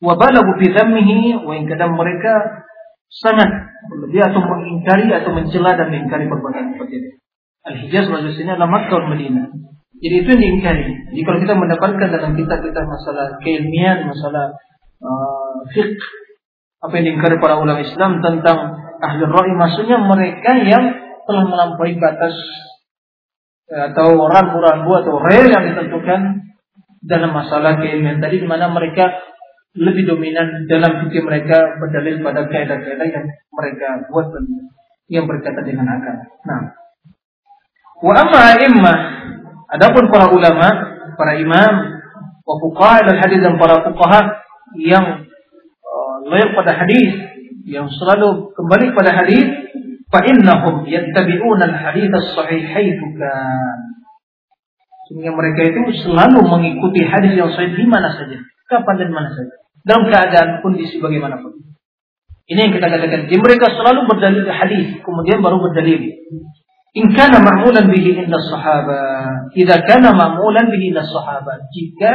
Wa balagu fi dhammihi wa kadang mereka sangat berlebih atau mengingkari atau mencela dan mengingkari perbuatan seperti itu. Al-Hijaz maksudnya adalah Makkah dan Madinah. Jadi itu yang diingkari. Jadi kalau kita mendapatkan dalam kitab-kitab masalah keilmian, masalah uh, fiqh apa yang diingkari para ulama Islam tentang ahli ra'i maksudnya mereka yang telah melampaui batas ya, atau rambu-rambu atau rel yang ditentukan dalam masalah keilmian tadi di mana mereka lebih dominan dalam fikih mereka berdalil pada kaidah-kaidah yang mereka buat yang berkaitan dengan akal. Nah, wa amma imma adapun para ulama, para imam, wa fuqaha dan hadis dan para fuqaha yang uh, loyal pada hadis, yang selalu kembali pada hadis, fa innahum yattabi'una al-hadits as-sahihain kan. Sehingga mereka itu selalu mengikuti hadis yang sahih di mana saja, kapan dan mana saja, dalam keadaan kondisi bagaimanapun. Ini yang kita katakan. Jadi mereka selalu berdalil hadis, kemudian baru berdalil. In kana ma'mulan bihi inda sahaba. Jika kana ma'mulan bihi inda sahaba. Jika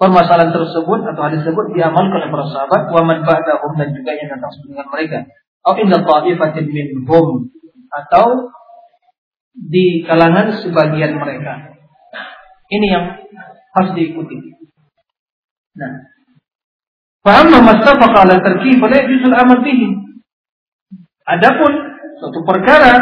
permasalahan tersebut atau hadis tersebut diamalkan oleh para sahabat, wa man ba'dahum dan juga yang datang sebelum mereka. Atau inda ta'ifatin minhum. Atau di kalangan sebagian mereka. Ini yang harus diikuti. Nah, Fa'amma mastafaqa ala tarkih fala yajuzu amal bihi. Adapun suatu perkara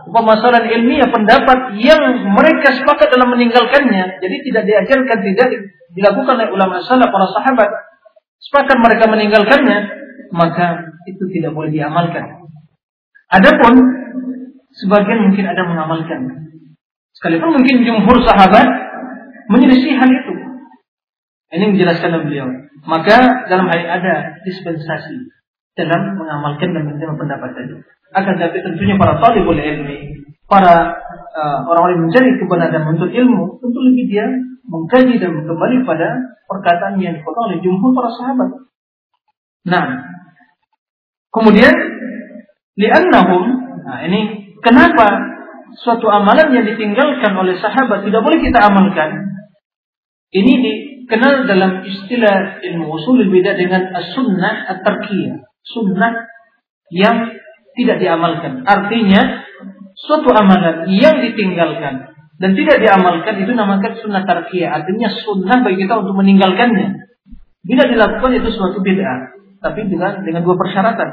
atau permasalahan ilmiah pendapat yang mereka sepakat dalam meninggalkannya, jadi tidak diajarkan, tidak dilakukan oleh ulama salaf para sahabat, sepakat mereka meninggalkannya, maka itu tidak boleh diamalkan. Adapun sebagian mungkin ada mengamalkan. Sekalipun mungkin jumhur sahabat menyelisih itu. Ini menjelaskan beliau. Maka dalam hal ini ada dispensasi dalam mengamalkan dan menerima pendapat tadi. Akan tapi tentunya para talibul ilmi, para uh, orang-orang yang mencari kebenaran dan menuntut ilmu, tentu lebih dia mengkaji dan kembali pada perkataan yang dipotong oleh jumhur para sahabat. Nah, kemudian li'annahum, nah ini kenapa suatu amalan yang ditinggalkan oleh sahabat tidak boleh kita amalkan? Ini di dikenal dalam istilah ilmu usul berbeda dengan as-sunnah at-tarkiyah. Sunnah yang tidak diamalkan. Artinya suatu amalan yang ditinggalkan dan tidak diamalkan itu namakan sunnah tarkiyah. Artinya sunnah bagi kita untuk meninggalkannya. Bila dilakukan itu suatu bid'ah, tapi dengan dengan dua persyaratan.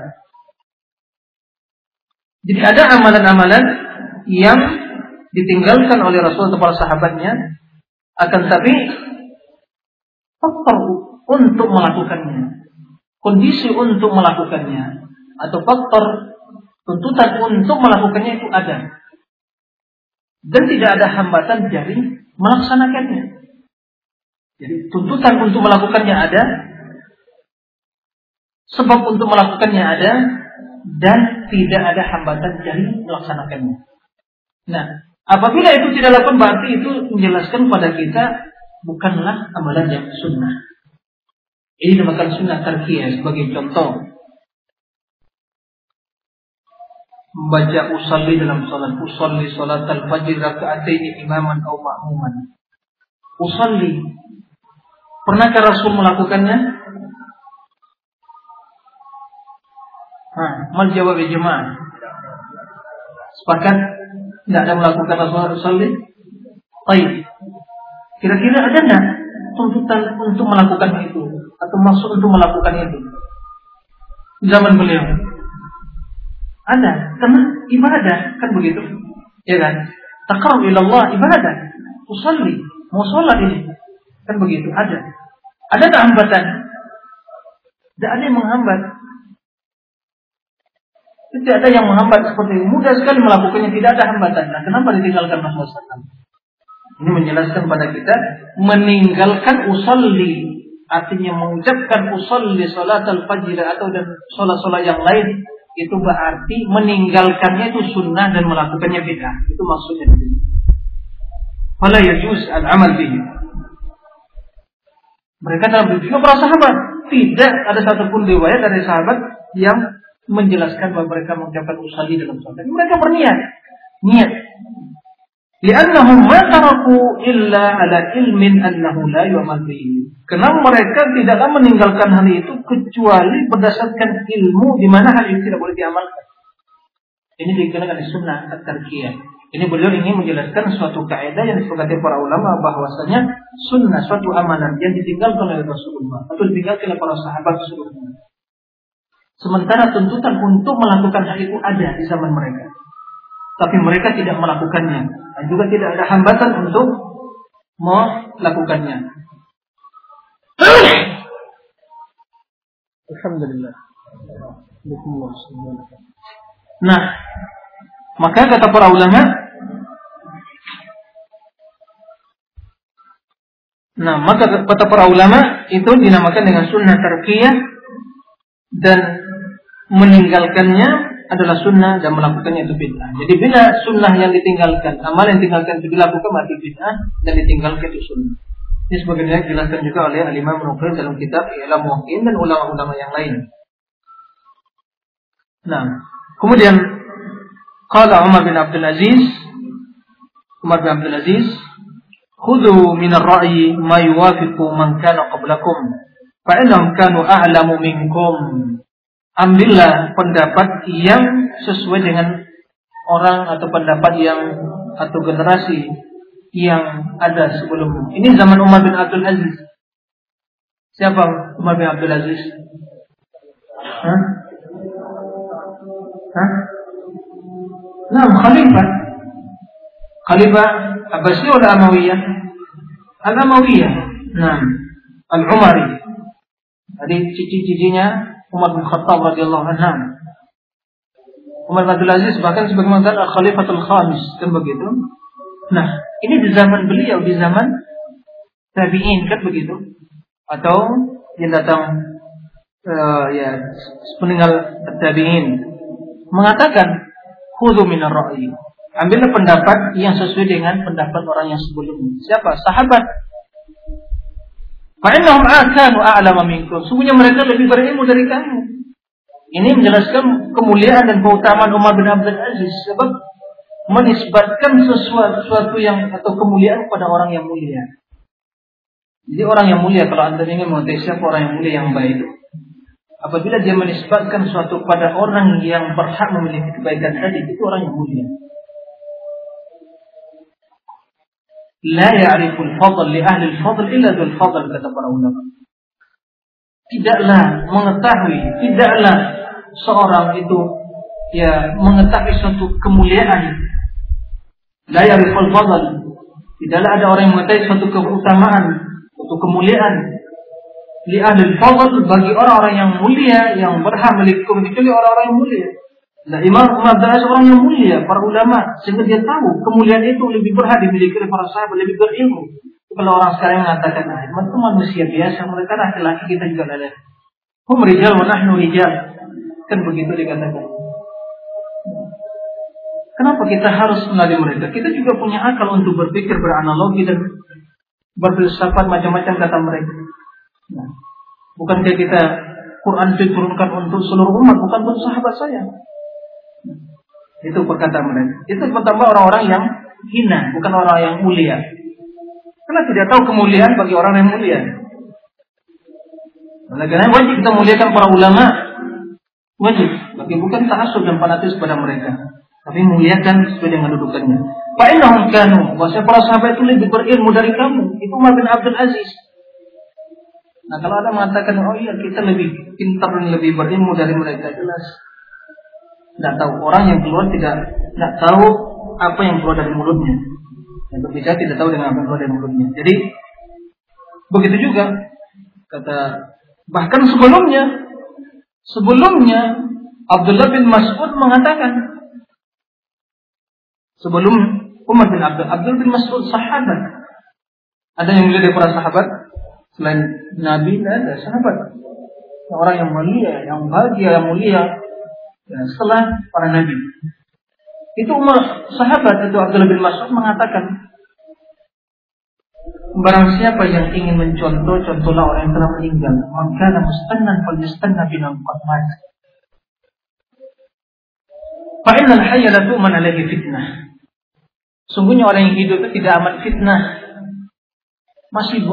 Jadi ada amalan-amalan yang ditinggalkan oleh Rasul atau para sahabatnya, akan tapi faktor untuk melakukannya, kondisi untuk melakukannya, atau faktor tuntutan untuk melakukannya itu ada. Dan tidak ada hambatan dari melaksanakannya. Jadi tuntutan untuk melakukannya ada, sebab untuk melakukannya ada, dan tidak ada hambatan dari melaksanakannya. Nah, apabila itu tidak dilakukan berarti itu menjelaskan pada kita bukanlah amalan yang sunnah. Ini dinamakan sunnah tarkiyah sebagai contoh. Membaca usalli dalam salat. Usalli salat al-fajr raka'ataini imaman atau ma'muman. Usalli. Pernahkah Rasul melakukannya? Nah, mal jawab ya jemaah. Sepakat? Tidak ada melakukan Rasul usalli? Baik. Kira-kira ada nggak tuntutan untuk melakukan itu atau maksud untuk melakukan itu? Zaman beliau ada, karena ibadah kan begitu, ya kan? Takau ilallah ibadah, usalli, mau sholat ini, kan begitu ada. Ada tak hambatan? Tidak ada yang menghambat. Tidak ada yang menghambat seperti ini. Mudah sekali melakukannya, tidak ada hambatan. Nah, kenapa ditinggalkan Rasulullah SAW? Ini menjelaskan pada kita meninggalkan usolli artinya mengucapkan usolli salat al-fajr atau dan salat-salat yang lain itu berarti meninggalkannya itu sunnah dan melakukannya bid'ah. Itu maksudnya. Fala yajuz al-amal bihi. Mereka dalam juga para sahabat tidak ada satupun riwayat dari sahabat yang menjelaskan bahwa mereka mengucapkan usolli dalam salat. Mereka berniat, niat Li'annahum ma taraku ilmin annahu la. Karena mereka tidaklah meninggalkan hal itu kecuali berdasarkan ilmu di mana hal itu tidak boleh diamalkan. Ini dikenakan sunnah at-tarkiyah. Ini beliau ingin menjelaskan suatu kaidah yang disepakati para ulama bahwasanya sunnah suatu amalan yang ditinggalkan oleh Rasulullah atau ditinggalkan oleh para sahabat Rasulullah. Sementara tuntutan untuk melakukan hal itu ada di zaman mereka tapi mereka tidak melakukannya dan juga tidak ada hambatan untuk melakukannya. Alhamdulillah. Nah, maka kata para ulama, nah maka kata para ulama itu dinamakan dengan sunnah tarkiyah dan meninggalkannya adalah sunnah dan melakukannya itu bid'ah. Jadi bila sunnah yang ditinggalkan, amal yang ditinggalkan itu dilakukan berarti bid'ah dan ditinggalkan itu sunnah. Ini sebagaimana dijelaskan juga oleh Al-Imam dalam kitab Ilmu Muqin dan ulama-ulama yang lain. Nah, kemudian qala Umar bin Abdul Aziz Umar bin Abdul Aziz khudhu min ar-ra'yi ma yuwafiqu man kana qablakum fa innahum kanu a'lamu minkum ambillah pendapat yang sesuai dengan orang atau pendapat yang atau generasi yang ada sebelum ini zaman Umar bin Abdul Aziz. Siapa Umar bin Abdul Aziz? Hah? Hah? Nah, khalifah. Khalifah Abbasiyah atau Amawiyah? Al-Amawiyah. Nah, Al-Umari. Jadi cici-cicinya Umar bin Khattab radhiyallahu anhu. Umar bin Abdul Aziz bahkan sebagai mantan Khalifatul Khamis kan begitu. Nah, ini di zaman beliau di zaman tabi'in kan begitu. Atau yang datang uh, ya peninggal tabi'in mengatakan khudhu minar ra'yi. Ambillah pendapat yang sesuai dengan pendapat orang yang sebelumnya. Siapa? Sahabat. Fa'innahum akanu a'lama minkum. Sungguhnya mereka lebih berilmu dari kamu. Ini menjelaskan kemuliaan dan keutamaan Umar bin Abdul Aziz sebab menisbatkan sesuatu, sesuatu yang atau kemuliaan kepada orang yang mulia. Jadi orang yang mulia kalau anda ingin mengetahui siapa orang yang mulia yang baik apabila dia menisbatkan sesuatu pada orang yang berhak memiliki kebaikan tadi itu orang yang mulia. Fadl li ahli al-fadl illa dzul fadl kata para ulama. Tidaklah mengetahui, tidaklah seorang itu ya mengetahui suatu kemuliaan. La yariful fadl. Tidaklah ada orang yang mengetahui suatu keutamaan, suatu kemuliaan. Li ahli fadl bagi orang-orang yang mulia yang berhak memiliki kecuali orang-orang yang mulia. Nah, Imam Umar adalah seorang yang mulia, para ulama, sehingga dia tahu kemuliaan itu lebih berhak dimiliki oleh para sahabat, lebih berilmu. Kalau orang sekarang mengatakan, nah, itu manusia biasa, mereka laki-laki, kita juga ada. Hum rijal wa nahnu rijal. Kan begitu dikatakan. Kenapa kita harus melalui mereka? Kita juga punya akal untuk berpikir beranalogi dan berfilsafat macam-macam kata mereka. Nah, bukankah kita Quran diturunkan untuk seluruh umat, bukan untuk sahabat saya. Itu perkataan mereka. Itu pertama orang-orang yang hina, bukan orang yang mulia. Karena tidak tahu kemuliaan bagi orang yang mulia. Oleh karena wajib kita muliakan para ulama Wajib, bagi bukan ta'asub dan fanatis pada mereka. Tapi muliakan sesuai dengan dudukannya. Fa'inahum kanu, bahasa para sahabat itu lebih berilmu dari kamu. Itu Umar bin Abdul Aziz. Nah kalau ada mengatakan, oh iya kita lebih pintar dan lebih berilmu dari mereka, jelas. Tidak tahu. Orang yang keluar tidak tidak tahu apa yang keluar dari mulutnya. Yang berbicara tidak tahu dengan apa yang keluar dari mulutnya. Jadi begitu juga kata bahkan sebelumnya Sebelumnya Abdullah bin Mas'ud mengatakan sebelum Umar bin Abdul Abdul bin Mas'ud sahabat. Ada yang mulia dari para sahabat selain Nabi dan ada sahabat. Orang yang mulia, yang bahagia, yang mulia ya, setelah para nabi. Itu Umar sahabat itu Abdullah bin Mas'ud mengatakan Barang siapa yang ingin mencontoh, contohlah orang yang telah meninggal. Maka mustannan fal yastanna bina qad mat. Fa innal hayya la tu'man alaihi fitnah. Sungguhnya orang yang hidup itu tidak amat fitnah. Masih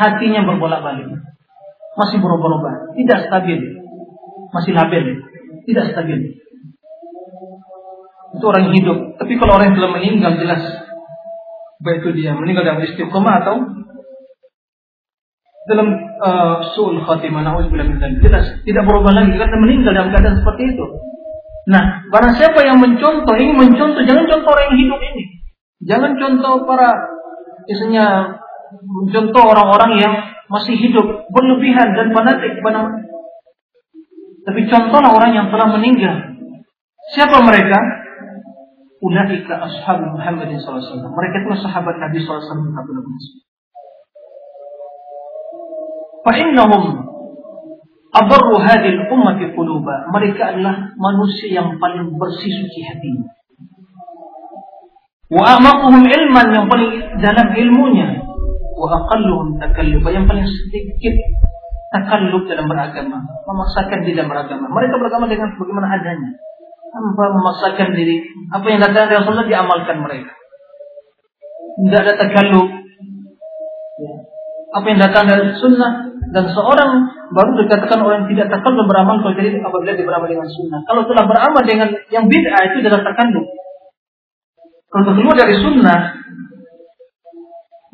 hatinya berbolak-balik. Masih berubah-ubah, tidak stabil. Masih labil, tidak stabil. Itu orang yang hidup. Tapi kalau orang yang telah meninggal jelas. Baik itu dia meninggal dalam istiqomah atau dalam uh, suul khatimah na'udzubillah min jelas tidak berubah lagi karena meninggal dalam keadaan seperti itu. Nah barang siapa yang mencontoh ingin mencontoh jangan contoh orang yang hidup ini. Jangan contoh para isinya mencontoh orang-orang yang masih hidup berlebihan dan fanatik kepada tapi contohlah orang yang telah meninggal siapa mereka Ulaika ashabu Muhammad SAW. Mereka itu sahabat Nabi SAW. Fa'innahum abarru hadil ummati quluba. Mereka adalah manusia yang paling bersih suci hatinya. Wa amaquhum ilman yang paling dalam ilmunya. Wa aqalluhum takalluba yang paling sedikit takallub dalam beragama, memaksakan diri dalam beragama. Mereka beragama dengan bagaimana adanya. Tanpa memaksakan diri. Apa yang datang dari Rasulullah diamalkan mereka. Tidak ada takallub. Ya. Apa yang datang dari sunnah dan seorang baru dikatakan orang yang tidak takallub beramal kalau jadi apabila dia beramal dengan sunnah. Kalau telah beramal dengan yang bid'ah itu adalah takallub. Kalau keluar dari sunnah,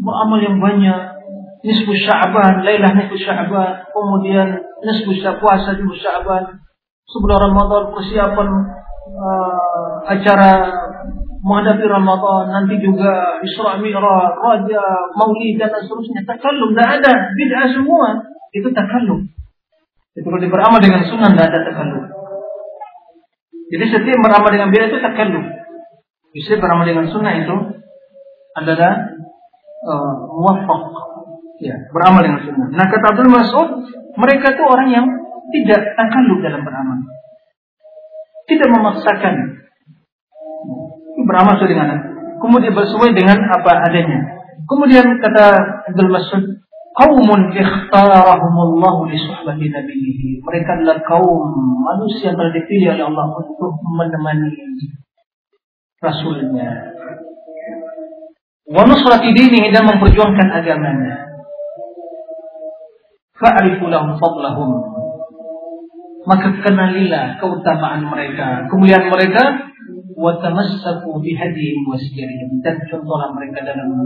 beramal yang banyak, nisfu Sya'ban, Lailah nisfu Sya'ban, kemudian nisfu puasa di Sya'ban, sebelum Ramadan persiapan uh, acara menghadapi Ramadan, nanti juga Isra Mi'raj, Raja, Maulid dan seterusnya. Takallum, tidak ada. Bid'ah semua. Itu takallum. Itu kalau beramal dengan sunnah tidak ada takallum. Jadi setiap beramal dengan bid'ah itu takallum. Bisa beramal dengan sunnah itu adalah uh, muwafaq Ya, beramal dengan sunnah. Nah kata Abdul Mas'ud, mereka itu orang yang tidak takalluf dalam beramal. Tidak memaksakan. Beramal sesuai dengan kemudian bersesuai dengan apa adanya. Kemudian kata Abdul Mas'ud, Qaumun ikhtarahumullahu li suhbati nabiyhi. Mereka adalah kaum manusia yang dipilih oleh Allah untuk menemani Rasulnya. Wa nusrati dinihi dan memperjuangkan agamanya fa'rifu lahum fadlahum. Maka kenalilah keutamaan mereka kemuliaan mereka. Wa tamassaku bihadihim wa dan contohlah mereka dalam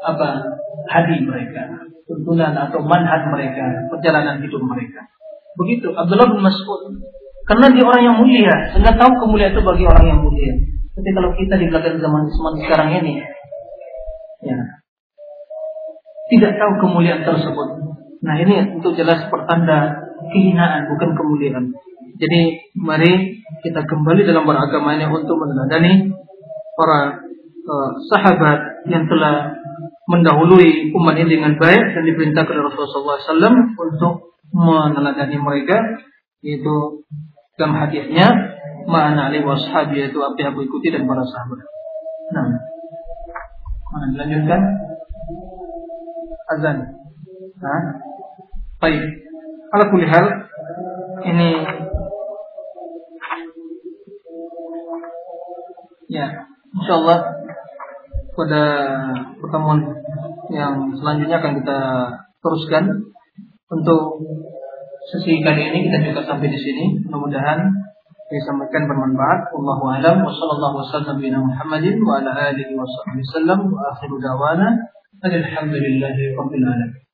apa hadi mereka tuntunan atau manhaj mereka perjalanan hidup mereka. Begitu Abdullah bin Mas'ud. Karena dia orang yang mulia sehingga tahu kemuliaan itu bagi orang yang mulia. Tapi kalau kita di belakang zaman zaman sekarang ini ya tidak tahu kemuliaan tersebut Nah ini untuk jelas pertanda kehinaan bukan kemuliaan. Jadi mari kita kembali dalam beragama ini untuk meneladani para uh, sahabat yang telah mendahului umat ini dengan baik dan diperintahkan oleh Rasulullah SAW untuk meneladani mereka yaitu dalam hadisnya mana ali washabi yaitu apa yang aku ikuti dan para sahabat. Nah, mana dilanjutkan azan. Nah, baik. Ala kulli hal ini ya, insyaallah pada pertemuan yang selanjutnya akan kita teruskan untuk sesi kali ini kita juga sampai di sini. Mudah-mudahan disampaikan bermanfaat. Allahu a'lam wa sallallahu wasallam bi Muhammadin wa ala alihi wa sahbihi wasallam wa akhiru da'wana alhamdulillahi rabbil alamin.